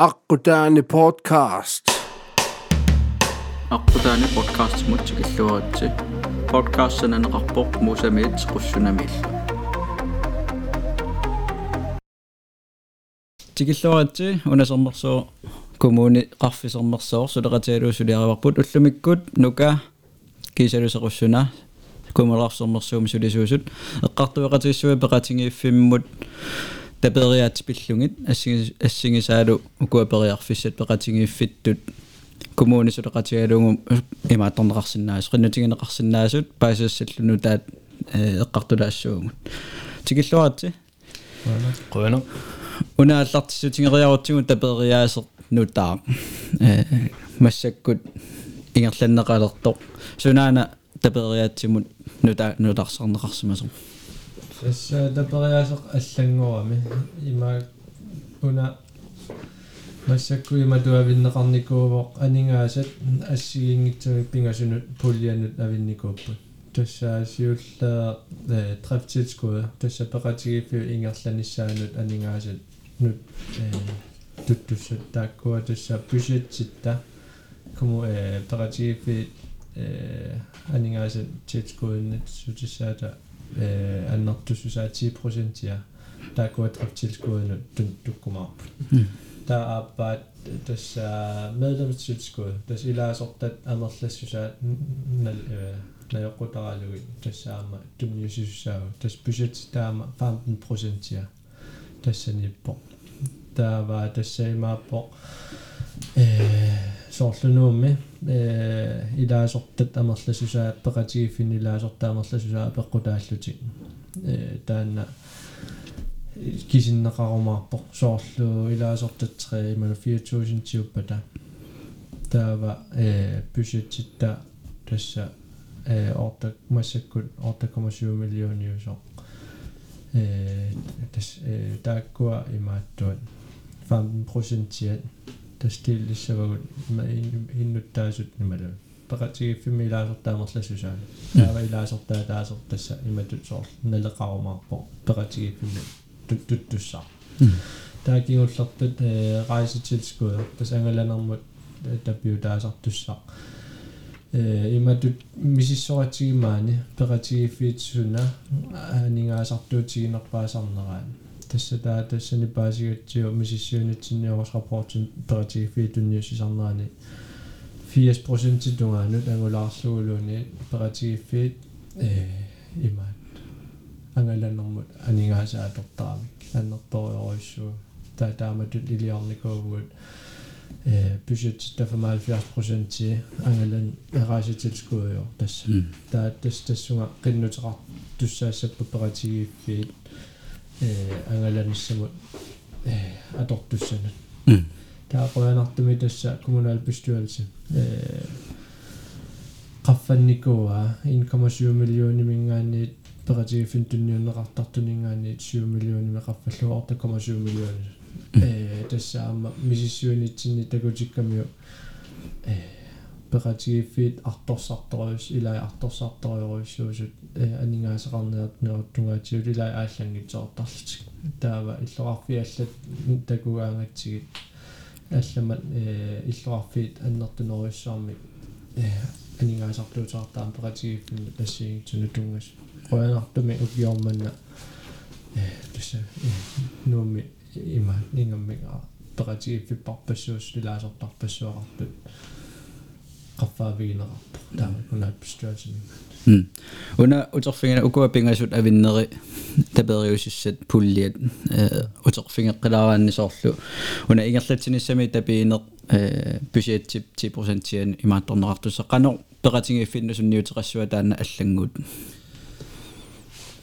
аққутаани podcast. Аққутаани подкаст мут киллуаратси подкаст сананеқарпоқ мусамиит қуссунамиилла тикиллуаратси унасернерсоо коммуни қарфисернерсоор сулеқатиалуусулиараварпут уллумиккут нука кисалусеқуссуна кумуларсернерсуум сулисуусут эққартуеқатиссуа пеқатингииффиммут тапериаат пиллугит ассиги ассигисаалу укуапериарфиссат пеқатингииффиттут коммуни сулеқатигалугу имаатторнеқарсинаас қиннатигинеқарсинаасут паасассаллуну таат эққартулаассуугут тикиллуарати Qønner. унааллартиссутингериарутсигу тапериаасеқ нутаа э массаккут ингерланнеқалерто сунаана тапериаатсимут нута нутарсарнеқарсимасо Tässä tapariasoq аллангуами има уна массакку има туавиннеқарникуувоқ анингаасат ассигингитсуми пингасунут пуллианут авинникууппут тассаасиуллаа э трафтилскуа тасса пеқатигиффи ингерланиссаанут анингаасат нут э туттуссат тааккуа тасса бюджетситта кому э пеқатигиффи э анингаасат тилскуиннат сутиссаата э аннартуссусаа 10% тааккуа трафтилскуинут тун туккумаарпут таа ааппаат тасса медlemstilskud тас илаасортат амерлассусаа нал э наёқутаралуги тассаама тунниусиссаау тас бюджет таама 15% я тассаниппо таава тассаимааппо э соорлунуумми э илаасортат амерлассусаа пеқатигиффин илаасорта амерлассусаа пеққутааллути э таанна кисиннеқарумаарпо соорлу илаасортатсре иману 4000 тиуппата таава э бюджетитта тасса э орта массаккут 8,7 миллиониусо э тас э тааккуа имааттуат 15% тастиллиссавагут има иннуттаасут нималу пеқатигиффими илаасортаамерлассусаа таава илаасортаа таасер тасса иматут соор налеқарумаарпо пеқатигиффими туттуссаа таакиуллертут э райситилскуа тас ангаланермут таппиу таасартуссаа э иматут мисиссоратигимаани пеқатигиффиитсуна tässä tää tässä ni pääsi että jo missioon että sinne on raportin tarvitsi fiitunni sisällään 80 prosentti tunga nyt angulaarsuuluuni paratigiffit imaat angalannermut aningaasaatortaamik annertoruissu taa taamatut iliarnikuugut budget der for meget 70 procent til. England er rejsetilskud i år. Mm. Der er det, der synger rimelig ret, du sagde sig på operativt fedt. Ангаланиссамут э атортуссанат таақуянартуми тасса коммунал bestyrelse э qaffannikuа 1,7 миллиони мингаанниит пеқатигиффин тунниунеқартартунингаанниит 7 миллиони меқарфаллуа 8,7 миллиони э тассаама мисиссуунитсинни такутиккамиу э пеқатигиффит арторсарториус илаа арторсарториуруссуусут э анингаасеқарнеат неруттунгаатиут илаа ааллангитсоортарлутик таава иллоқарфиаллат такугаангатсигит алламат э иллоқарфиит аннертунеруссаарми э анингаасартуутаартаам пеқатигиффин тассигитсуну тунгас qoyanartumi ukiormanna э тасса нуумми има нингаммига пеқатигиффиппарпассуус лилаасортарпассуақартут qaffaaviginera taama unappistuasimi mm. Una uterfingina ukua pingasut avinneri taperiusussat pulliat uterfingeqqilaraannisorlu una ingerlatinissami tapiine budgettip 10% tian imaattornerartusse qanor peqatingiffinnusunniuteqassuataanna allangut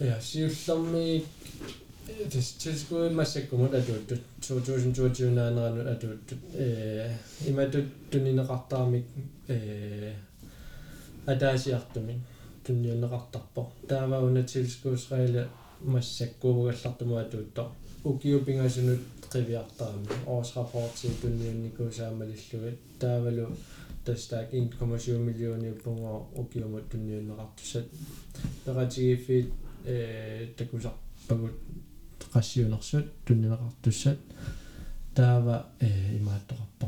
ja siullermi tilskud massakkumut atuuttut 2022 naaneranut atuuttut э иматут тунинеқартаамик э атаасиартуми тунниунеқартарпо таава уна tilskudsregler массаккуугаллартуму атуутто укиупингасунут қивиартаами årsrapporti тунниунникуусаамалиллугат таавалу тастаак 1,7 миллиони пунго укиумут тунниунеқартусат ператигиффит э такусарпагут qassiunersut tunnineqartussat таава э имааттоқарпо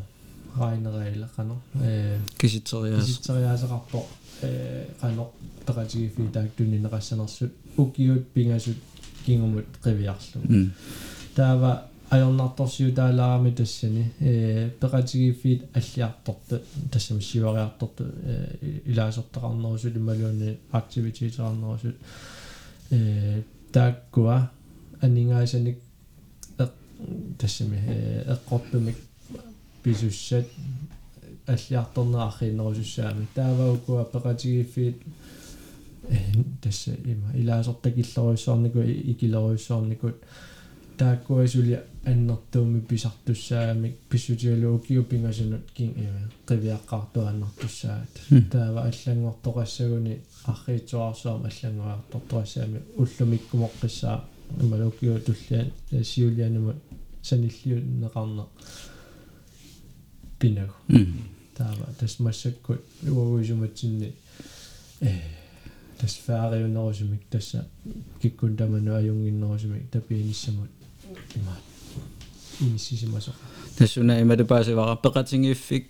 райнереилеқано э киситсериаас киситсериаасеқарпо э қано пеқатигифи таак тунинеқассанерсут укиут пингасут кингумут қивиарлу таава ajornartorsiu taalaarami tassani ee peqatigiffiit аллиарторпу тассами сивариарторпу ee илаасортақарнерусут ималуунни активитиитеқарнерусут ee тааккуа анингаасаник тассами ee эққорпумик писуссат аллиарторнеаррииннерусуссаами тааваукуа пеқатигиффиит э тасса има илаасортакиллеруйссуарнику икилеруйссуарникут тааккуасули аннэртууми писартуссаамик писсутиалуукиу пингасунут кин э қивиаққартуаннартуссаат таава аллангортоқассагуни арриитуарсуам аллангуартортуассаами уллумиккумоққиссаа ималукиу туллиан сиулианумут саниллиу неқарне пинагу таава тас массаккут уагуисуматсинни э тас фаариунерусумик тасса киккун таману аюнгиннерусумик тапииниссамут има иниссисимасо тассуна имада паасивара пеқатингиффик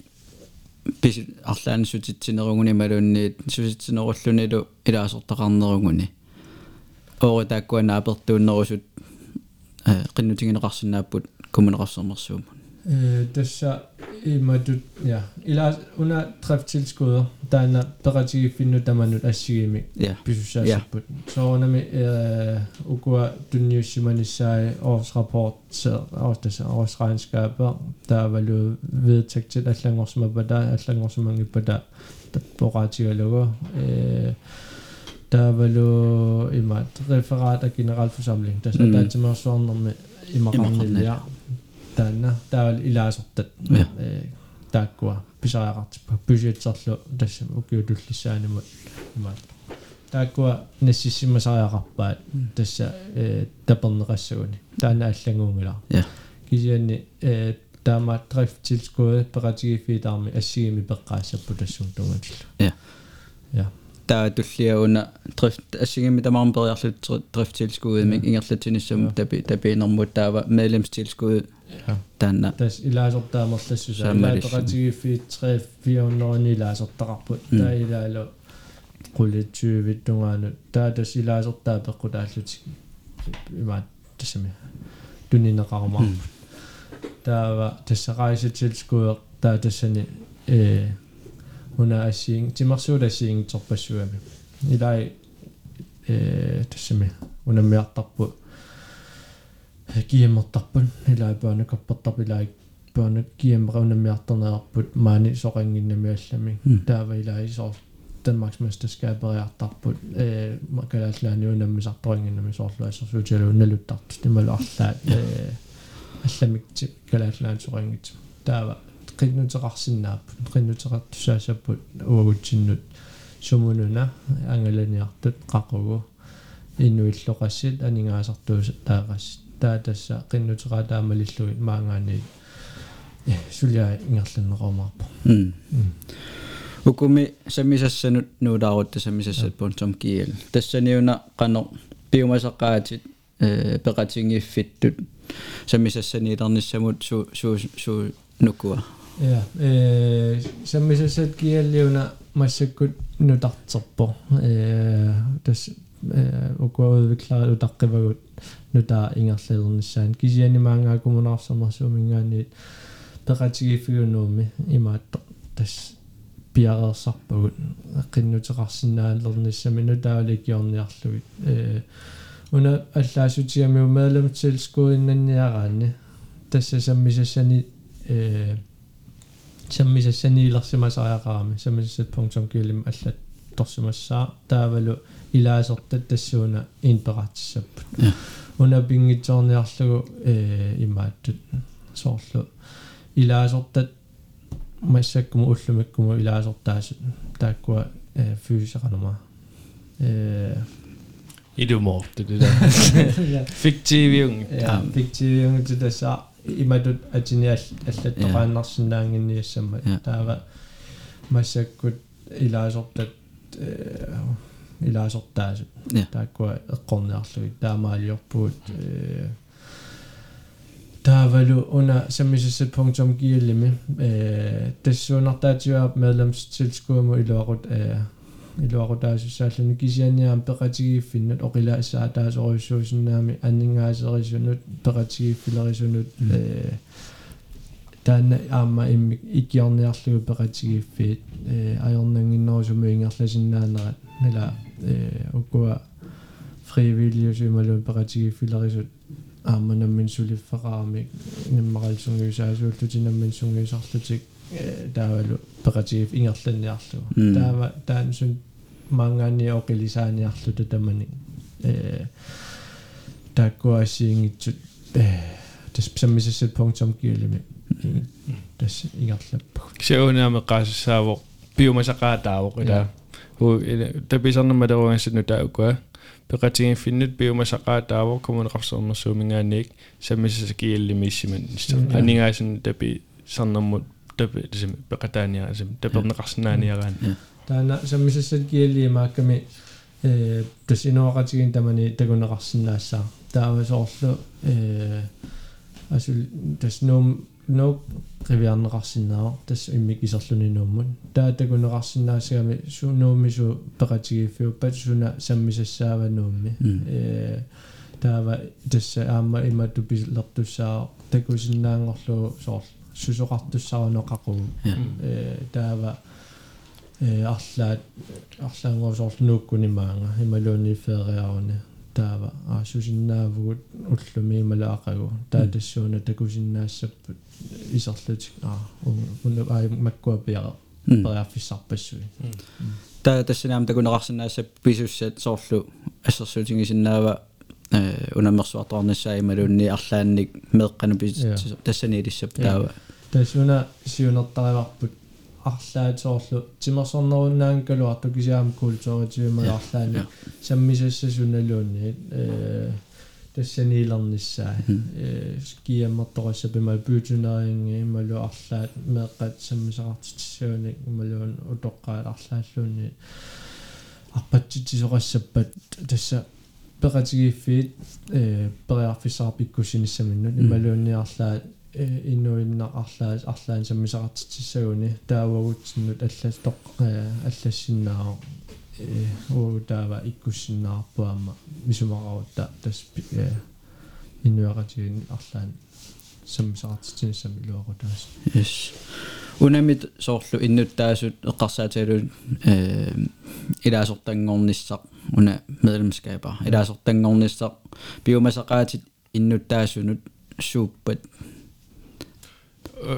пис арлаан сутитсинерунгуни малуунниит суситсинеруллунилу илаасортақарнерунгуни оори тааккуана апертууннерусут э қиннутингинеқарсинааппут коммунеқарсэрмерсуумун э тасса имадут я ила уна трафтилскуder таана пеқатигиффинну таманут ассигими писуссаасаппут соонами э укуа тунниуссиманиссаи årsrapport årstassa årsregnskaper таавалу vedtægtet аллангорсумаппата аллангорсумангиппата таппоqaatiгалугу э Davalo imat referat af generalforsamling. Der sagde mm. der til mig sådan om øh, imaran ja. Danna der vil ilaser det. Der går besejret på budgetsallo der som gjorde du lige sig imod imat. Der går næstisima sejrappa mm. der så øh, der brænder sådan. Der er en allangungeler. Ja. Kisjani øh, der var drifttilskud berettiget for der med asimi begrænser på det sådan Ja. Ja. Der er du flere under drift altså med der meget bedre slet drifttilskud men ingen slet til som der der bener mod der var medlemstilskud den das ilaser der må slet så der er rigtig fit 3 400 ilaser der på der ilaser kulle 20 dungane der das ilaser der på der slet meget det som du nina rammer der var det rejsetilskud der det sådan eh hun er sing til marsuda sing torpasuami ilai ee tassami unammiartarpu kiimmertarpun ilai paanakappertarp ilai paana kiimera unammiartarneerput maani soqanginnamiallami taava ilai soor Danmarksmesterskaberiartarput ee kalaallaaniunammisartoringinnami soorluassерсуутиалуунналуттарт тималуарлаат ee алламикти калааллаан сорингит таава qinnuteqarsinnaapпут qinnuteqartussaasapпут уагутсиннут сумунуна ангаланиартут qaqугу иннуиллоqaссит анингаасартуус таагас таа тасса qinnuteqaa таамалиллуи маангаани. Сулиа ингерланнеqormaarpo ukumi samisassanut nuulаарutta samisассат.com kiil тассаниуна qano piumasaqaatit э peqatingiiffittut samisassanilernissamut su su su nukua ja э samisассат kialliuna массаккут нутартерпо э тас э укуавиклаа утаққивагут нута ингерлернissaан кисианимаангаа кумунаарсамарсуумингаани peqatigiffiунууми имаатто тас пиареерсарпагут эққиннутеқарсинаалерниссами нутааликиорниарлугит э уна аллаасутиамиу медlemstilskuinнанниараани тасса саммисассани э саммисассаниилерсимасариақарами саммисассат.com аллат торсимассаа таавалу илаасертат тассууна инператиссаппут уна пингитсоорниарлугу э имааттут соорлу илаасертат массаккуму уллумиккуму илаасортаасут тааккуа э фysisaqanuma э идуморт det der fiktiviung ja. Fiktiviung тутаса иматут атиниал аллаттоqaannarsinnaanginniassama таава массаккут илаасортат э илаасортаасут тааккуа эққорниарлугит таамаалиорпуут э taavalu una sammisisset.gillimi eh tassuunartaatiuap medlemstilskuumu iluaqut eh iluaqutaasussaalluni kisianiaam peqatigiiffinnut oqila issaataasoruissuusinnaami anningaaserisunut peqatigiiffilerisunut eh taanna aamma immi ikkiorniarlugu peqatigiiffiit eh ajornanginnerusumi ingerlasinnaannerat nila eh ukkua frivilliusimaluun peqatigiiffilerisut ааманаммин сулиффеқарамик наммақалсунгиусаасуултутинаммин сунгиусарлутик таавалу пеқатигиф ингерланниарлугу таава таансун мангаани оқилисааниарлута тамани э таккуасиингитсут э тас псаммисассат пунктом киулими тас ингерлаппу кисаунааме қаасаавоқ биумасақаатаавоқ ила ху таписарнаммалеруангссатну таукуа peqatigiiffinnut piumasaqaataavo kommuneqarsornersuumingaanniik sammisasakииллимииссиман анигаасын тапи сарнэрмут тапи тисими пеқатааниарасим тапернеқарсинааниараан таана саммисассат кииллиимаакками э тас инуақатигин тамани такунеқарсинаассаа таавасоорлу э асул тас нуум ноо ривиарнеқарсинаа тас иммик исерлунинууммут таатакунеқарсинаасагами сунуумису пеқатигииффиуппат суна саммисассаавануумми э таава тасса аама имату пислертуссаа такусиннаангорлу соор сусоқартуссаранеқақу э таава э арлаат арлаангуусоорлу нууккунимаанга ималуунни фериаруни таава аасусиннаавгут уллуми малаақагу таатассууна такусиннаассаппут исерлутик аа унна аа маккуапиара периарфиссарпассуи та тассанаам такунеқарсинаассап писуссат соорлу ассерсуутингисиннаава э унамерсуартарнассаа ималуунни арлаанник меэққану пис тассаниилиссап таава тассуна сиунертариварпут арлаатсоорлу тимерсорнеруннаан калуарту кисаам культууритиумагаарлаани саммисассасуналуунни э тассаниилерниссаа э скиаммерторассапима пүүтунеринги малу арлаат меэккат саммисақартитсууник малуун утоққаат арлааллуунни арпатситсисоқассаппат тасса пеқатигииффиит э периарфиссаарпиккусиниссаминнут ималуунниарлаат иннуинна арлаас арлаан саммисақартитсагуни таавагутсиннут аллас тоқ аллассиннаа э уу таава иккуссиннаарпуама мисумақарутта тас иннуақатигин арлаан саммисақартитсинissam илуақутаас yes. Унамит соорлу иннуттаасут эққарсааталуун э илаасортангорниссақ уна медlemskaber илаасортангорниссақ биумасақаатит иннуттаасунут сууппат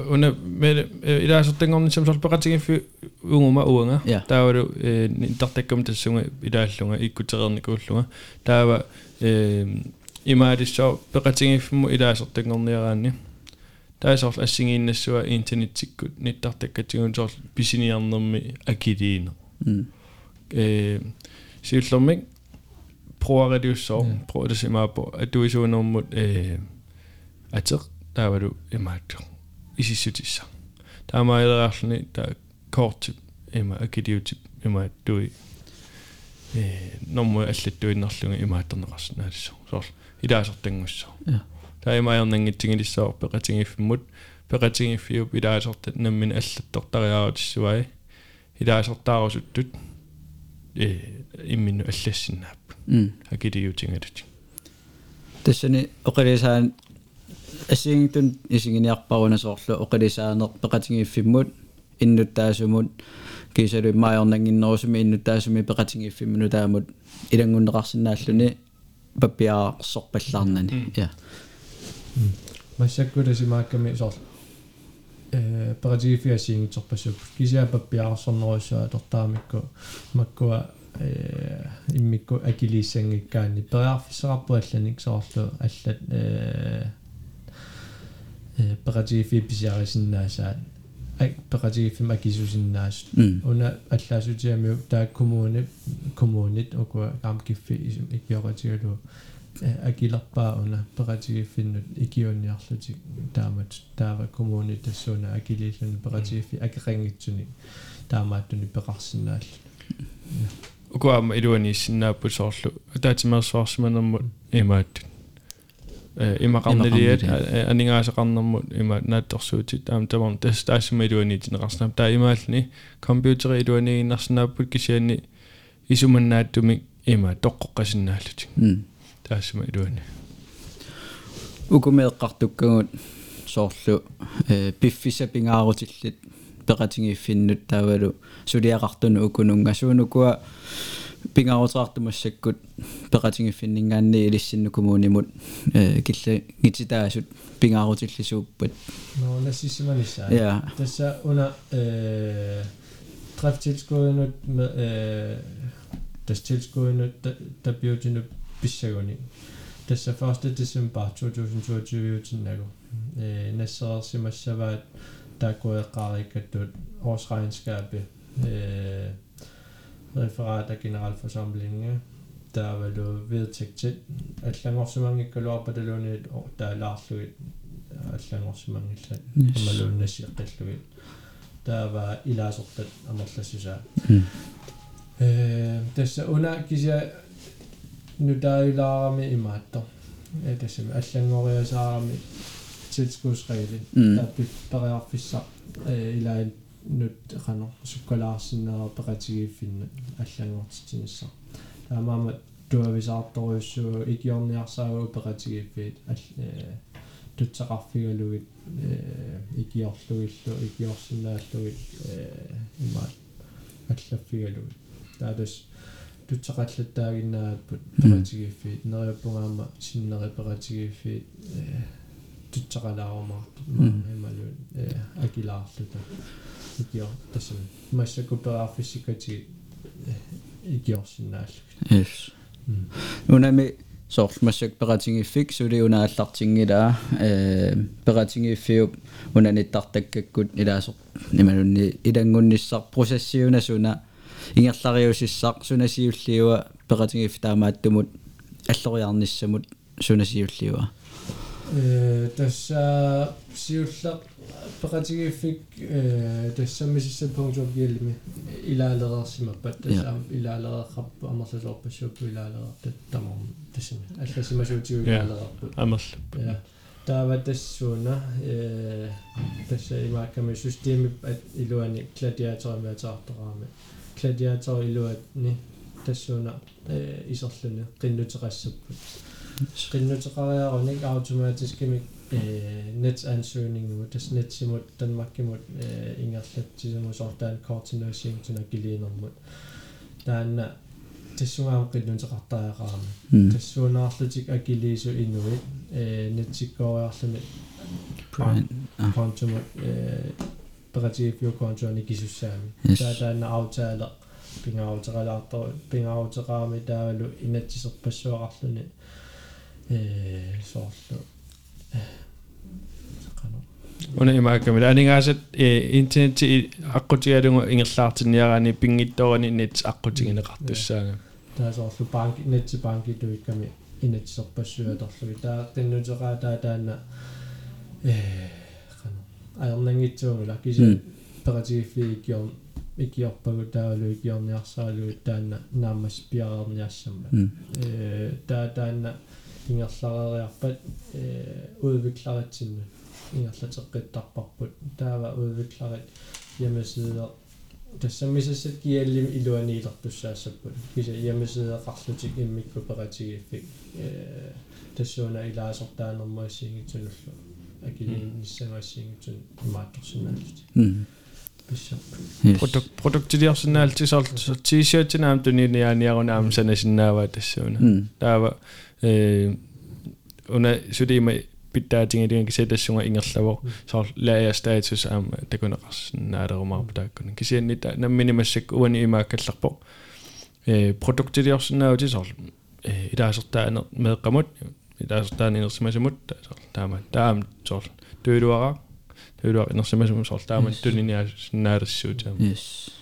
una me ilaasuttanngorni samsorpeqatigiffi unguma uanga taavalu intertakkam tassunga ilaallunga ikkutereernikuulluga taava imaadissoo peqatigiffimu ilaasertangorniaraanni taasorl assingiinnassua internetikkut nittartakkatigun sorl pisiniarnermi akiliine э сиуллэрмик проаредиуссоо проадасимаапо атуисуунэрмут э атеқ таавалу имаатту исиссутисса таамаилераарлни таа кортип има акидиутип има туи э норму аллаттуиннерлуга имааттернеқарсинаалиссо соор илаасертангуссо таа имаернангитсигилиссоо пеқатингиффиммут пеқатингиффиуп илаасертат наммин аллаттортариаарутиссуай илаасертаарусуттут э иммину аллассиннаап акидиутингалут тассани оқалисаан ассингтун исигиниарпаруна соорлу оқалисаанер пеқатингиффиммут иннуттаасумут кисалу маайорнангиннерусуми иннуттаасуми пеқатингиффиммуну таамут илангуннеқарсинааллуни паппиаарсорпаллаарнани я. Массаккуласимаакками соор э пеқатингиффиасиингитерпассуп кисиа паппиаарсорнеруссуа тортаамикку маккуа э иммикку акилииссангиккаани периарфиссеқарпуалланик соорлу аллат э пеқатигиффи писиарисиннаасаат ак пеқатигиффим акисусиннаас уна аллаасутиамиу таа коммуни коммунит окуа камкиффи икиоратигалу акилерпаа уна пеқатигиффиннут икиунниарлутик таамат таава коммуни тассуна акилииллуни пеқатигиффи акеқангитсуни таамааттуни пеқарсинааллу окуама илуани синнааппу соорлу. Таатимерсуарсиманермут имааттут имақарнилиат анингаасеқарнэрмут има наатторсуутит аам тамам тас таассума илуаниитинеқарснам таа имаални компьютери илуанигиннарсинааппут кисианни исуманнааттуми има тоққоққасиннааллути таассума илуани укумеэққартуккагут соорлу э пиффиса пингаарутиллит пеқатингиффиннут таавалу сулиақартуну укунунгасуунукуа пингаарутаартумассаккут пеқатингиффиннингаанни илиссиннукумуунимут э килла гититаасут пингаарутиллисууппат но нассисиманисса я тасса уна э трафтилскоинут э тастилскоинут тапиутину писсагуни тасса 1 децембер 2022 тиннагу э нассерсимассаваат таакуэққариккаттут årsregnskabet øh, referat der generalforsamlingen der var vedtægt at langarrangementet går op på det lønne et der er Lars Løvin at langarrangementet selv som er lønne sig at Løvin der var i Lars Ortet Amatla Sisa tässä ona kisiä nyt ei laarami imatto tässä allangoria saarami tilskudsregel der byttariarfissa øh, mm. øh, ilain ila nyt qano sukkalaarsinnera peqatigiiffinna аллангортитинисса таамаама туависаартторюссуу икиорниарсаагу peqatigiiffiit алла тутсақарфигалугит икиорлугиллу икиорсинааллугит имаат аллаффигалугит таатас тутсақаллаттаагиннааппут peqatigiiffiit нериуппунгаама синнери peqatigiiffiit тутсақалаарумаарту ималу акилаарлута икиор тасам массакупераарфиссикати икиорсинааллук yes. Унами сорл массак ператингиффик сули унааллартингилаа э ператингиффиуп унаниттартаккаккут илаасо ималунни илангунниссар процессиунасуна ингерлариусиссақ сунасиуллиуа ператингифф таамааттумут аллориарниссамут сунасиуллиуа tässä siulla peqatigifik tassammisissappungutup giillimi ilaaleraarsimappat tassa ilaaleraarrappu amerlasorpassuuppu ilaaleraartat tamam tassami алласимасуутиу илaalерарput амерл ja таава тассууна э тасса имаакками системип ат илуани гладиаторимиатаартораами гладиатор илуатни тассууна э исерлуни Benutzererwehr und nicht automatisch mit äh, Netzansöhnung nur das Netz imod Danmark imod äh, Ingerslet imod so dann Koordination zu einer Gelegenheit mit dann das so am Benutzererwehr das so nachhaltig agiliso inuit äh, Netzikoerse mit Konto mit beretivjokontoon ikisussaami taa taanna autaala pingautaqalaartor pingautaqaami taavalu inatsiserpassuaqarluni э соорлу una imaakkamila aningaasat internet аққутигалугу ингерлаартинниараани пингитторани нит аққутигинеқартуссаага таасоорлу банк нетси банки туикками инатсерпассуаторлуги таа qinnuteqaa таа таана э қано аернангитсуугула киса ператигиффи икиор икиорпагу таалу икиорниарсаалугу таана нааммас пиарерниассамма э таа таана ingerlariarpat eh udviklaritsinne ingerlatteqittarparput taava udviklarit hjemmesider tässä missä se kieli iluaniitartussaassapput kisa hjemmesideqarlutik immikkuperatigiffik eh tässä on ilaasortaanermaisingitsullu akiliinnissangaisingitsun maattorsinnaaluti produkt produktiliarsinnaaltisarlu so t-shirtinaam tuniniaaniarunaam sanasinnnaavaa tassuuna taava э уна сулима питтаатингилига кисатассунга ингерлавоо соор лаая статус аама такунеқарсинаалерумаарпу тааккуна кисианнита намминимассак уани имааккалларпо э продуктилиорсинаути соор э илаасертаанер меэққамут илаасертаанинерсимасумут соор таама таам соор тøйруара тøйруара инерсимасуму соор таама туниниаасиннаалерсуутаама yes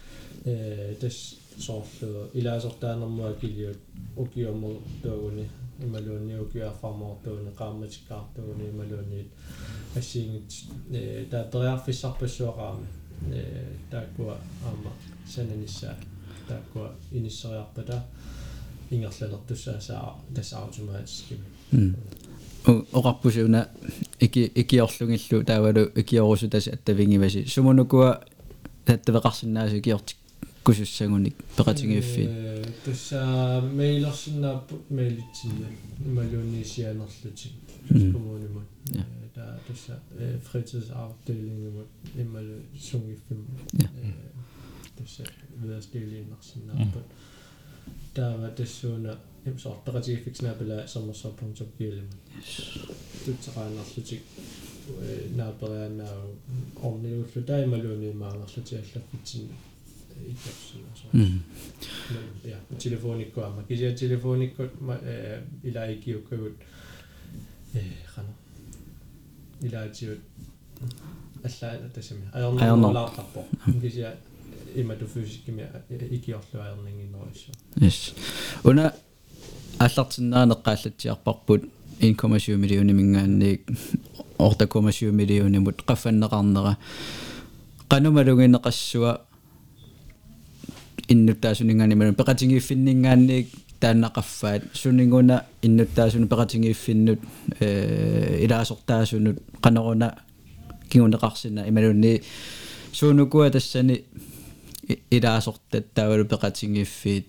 пратифит э тас соорлу илаасортаанерму акилиут укиумму туагуни ималуунни укиафармоортууни qaammatиккаартууни ималуунни ассиингит э таа периарфиссарпассуақаами э тааккуа аама сананиссаа тааккуа иниссериарпата ингерлалертуссаасаа тас аутоматискими оqarpusuna iki ikiorlungillu taavalu ikiorusу тас аттавингиваси сумунукуа таттавеқарсинаасу киортик kusussangunik peqatingiffiit tussaa mailersinnaappu mailitsinna immaluunniisianerlutik kommunimut ta tussa fritidsafdelingimut immalu sungiffim tussa viderstiliinersinnaapput taava tassuuna imsoortaqatigifiksinapila sammersorpuntukkiilimut tutsaqaanerlutik naaperiannaa orniullu taimaluunimaangerlutiallarfitsinna иккерсинаа я телефониккуама кися телефониккут илаикиуккагут э хана илаатиут аллаа тасами аернерлаартарпо кися имату фysиккими икиорлуаернингиннеруссу yes. Уна аллартиннаанеққааллатсиарпарпут 1,7 миллиони мингаанник орта,7 миллионимут qaffannеқарнера qanumалугинеқассуа иннуттаасунингаани пеқатингииффиннингаанник тааннақаффаат сунингуна иннуттаасуни пеқатингииффиннут э илаасортаасунут қанеруна кигунеқарсина ималунни суунукуа тассани илаасортат таавалу пеқатингииффиит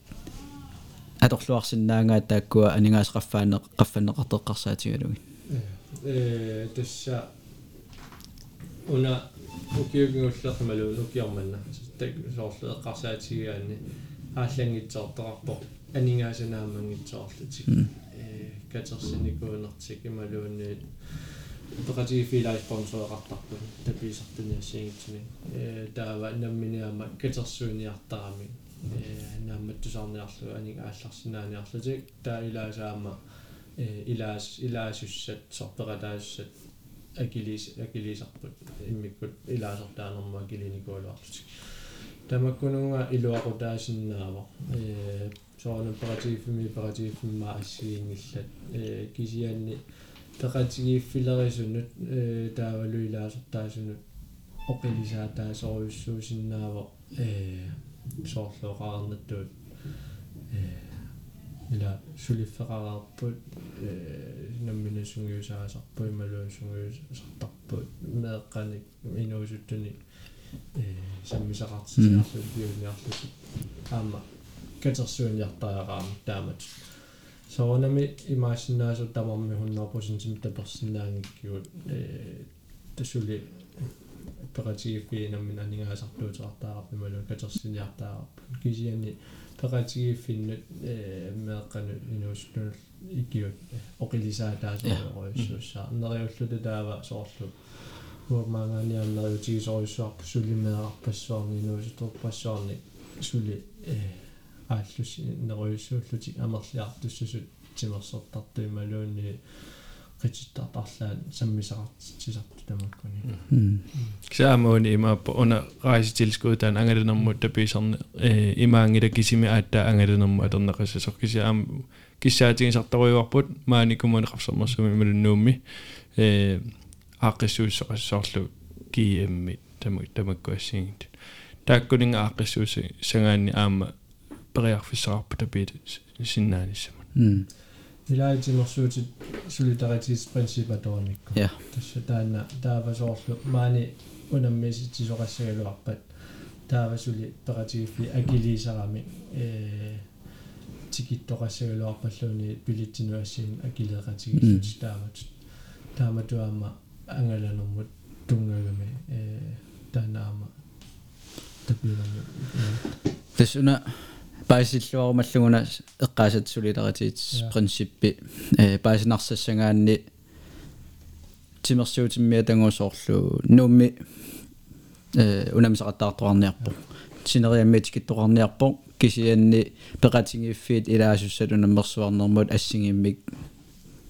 аторлуарсинаангаа тааккуа анигаасқаффаане qaffannеқартеққарсаатигалуги э тасса уна укиугиуллермалу укиорманна так соорлеэққарсаатигиаани ааллангитсоортарпо анигаасанаамангитсоорлутик э катерсиникуунертик ималуунни пеқатигифилаа спонсореқартарпу таписартуниассиигитсуни э таава намминиама катерсууниартарами э наамматтусаарниарлу аник аалларсинааниарлутик таа илаасаама э илаас илаасуссат сорператаассат акилис акилисарпут иммиккут илаасортаанерма акилиникуулуарлутик тамаккунунга илуақутаасиннаава э соорна оперативми оперативмма ассиингиллат э кисианни пеқатигииффилерисунут э таавалу илаасортаасунут оқилисаатаасоруйуссуусиннаава э соорлуоқарнаттуут э ила сулиффеқараарпут э намминасунгиусаасарпу ималуусунгиусартарпут меэққаник инуусуттуни э саммисақартисиарлу биуниарлути аама катерсууниартаараама таамат соонами имаасиннаасу тамарми 100% таперсинаангиккиут э тасули оперативфи намминанигаасартуутеқартаараппи малу катерсиниартаараппу кисиани пеқатигиффиннут э меэққану инуустунул икиут оқилисаатаасоруйуссуусsaa нериуллута таава соорлу уумааганиарнериутигисоруйуссуарпу сулимеэрарпассуарни инуусуторпассуарни сули э ааллуси неруйуссууллути амерлиартуссусут тимерсортартуи малуунни qitittaartarlaan sammisaqartitsisartu tamakkuni ксаамуни имааппа уна раиситилскуутаан ангалунэрмут таписарни э имаангила кисими аатта ангалунэрму атернеқассасор кисаам киссаатигисарторуйуарпут мааникумуни қарсэрмерсуми ималуннуумми э ааққиссууссоқассоорлу киэмми тамак тамаккуассигит тааккунинга ааққиссууси сангаанни аама периарфиссарарпу тапиит синнааниссама илаатимерсуутит солидаритис принципаторникку ja тасса таана таавасоорлу маани унаммиситсисоқассагалуарпат таавасули ператигиффи акилисарами э тикиттоқассагалуарпаллууни пилитсинуассин акилеқатигиллути таамат тааматуама ангаланермут тунгагами э таанаама тапилами. Тассуна паасиллуарумаллугуна эққаасат солидаритит принциппи э паасинарсассагаанни тимерсуутиммиа тангуусоорлу нуумми э унамисақаттаартуарниарпу синериаммит киттоқарниарпо кисианни пеқатингиффиит илаасуссалу наммерсуарнэрмут ассигиммик э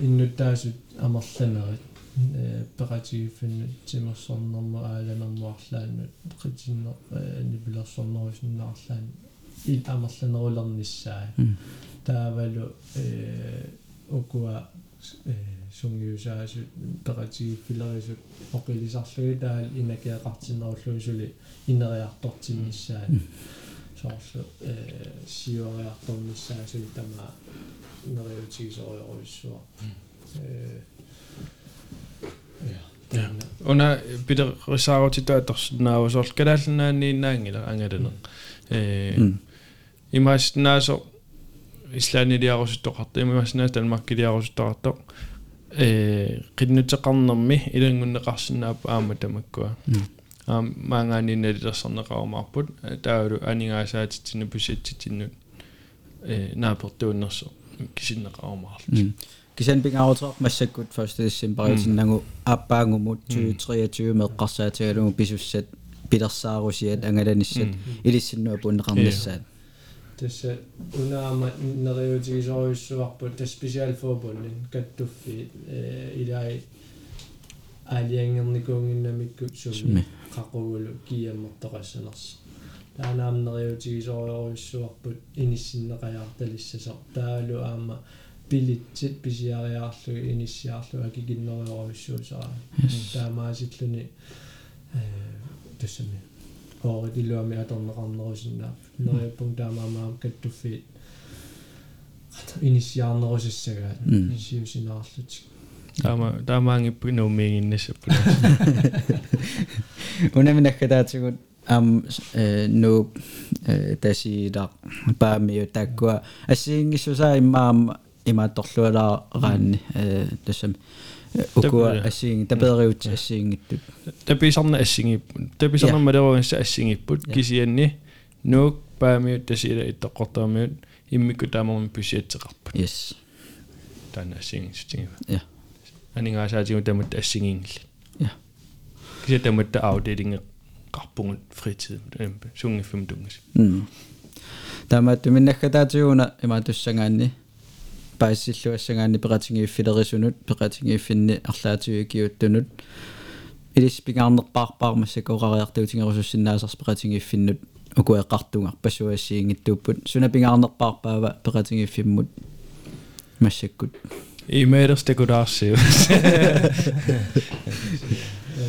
иннуттаасут амерланерит э пеқатигиффинну тимерсорнэрма ааланермуарлааннут қитиннер э нибилерсорнерусиннаарлаан ил амерланерулерниссаа таавалу э окуа э сунгиусаасут пеқатигиффилерисут оқилисарлуги таал инакиақартиннеруллуисули инериартортинниссаа соорлу э сиуариарторниссаасули тама нериутигисориоруиссуа э Ja. Una bitte risauti tøttersinaa sol kadalnaaniinnaangila angalane. Eh imasnaaso ислаанилиарусуттоқарта имаснаас талмаккилиарусуттоқарто э qinnuteqarnermi ilangunneqarsinnaap aama tamakkuа аам маангаанинналилерсарнеқарумаарпут таалу анигаасаатитсину пуситситиннут э наапертууннерсо кисиннеқарумаарлу кисан пингаарутеқ массаккут фастиссим паритиннагу ааппаангумут 2023 меққарсаатигалугу писуссат пилерсаарусиат ангаланиссат илиссиннуа пуннеқарниссаат tässä unaama neriutigisoriussuarput tas specialforbundin kattuffi ilai аалиангерникуунгиннамиккут суми қақугулу киаммертоқассанерс таанаам нeriutigisoriuruissuarput иниссиннеқаяарталиссасо таалу аама пилитсит писиариаарлуги иниссиаарлу акикиннериоруиссуусара таамаасиллуни э тассами ооритилуами аторнеқарнерусиннаап нериаппун таамаамаа каттуффиит иниссиаарнерусиссагаат сиусинаарлутик таама таамаангиппу нуумиигиннассаппу унаминаккатаатигут ам э ну э тасиила паамиу таккуа ассиингиссусаа иммаама имаатторлуалаараанни э тассам укуа ассиинги тапериут ассиингиттут таписарна ассингип таписарна малеруинса ассингиппут кисианни нуук паамиут тасила иттоққортаамиут иммикку таамарми пусиатсеқарпут yes. Таана ассингисутингива ja анигаасаатигу тамат ассингингилла ja кися таматта аудеилинге qarpungут fritid эмпа сунгиффим тунгас mm тамаатту миннаккатаатигуна имаатуссангаанни паассиллуассангаанни пеқатингииффилерисунут пеқатингииффинни арлаатигикиуттунут илиспингаарнерпаарпаармассакоқариартуутингерусуссиннаасарс пеқатингииффиннут укуэққартунгар пассуассиингиттууппут сунапингаарнерпаарпаава пеқатингииффиммут массаккут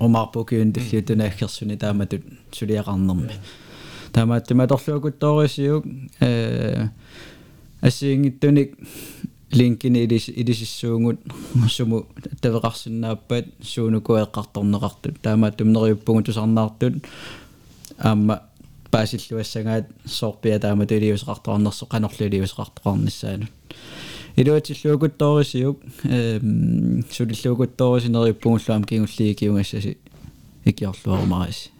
умаарпукиун таллиутунааххерсуни тааматут сулиақарнерми таамааттума торлуакутторисиук э ассиингиттуник линкини илис илисиссуунгут суму тавеқарсинааппат суунукуэққарторнеқартут таамааттум нериуппугу тусарнаартут аама паасиллуассагаат соорпиа таамату илиусеқарторнерсо қанерлу илиусеқарторнissaанут илуатиллуакутторисиук эм сулиллуакутторисинериуппугуллуам кигуллиги киунгассаси икиарлуарумараси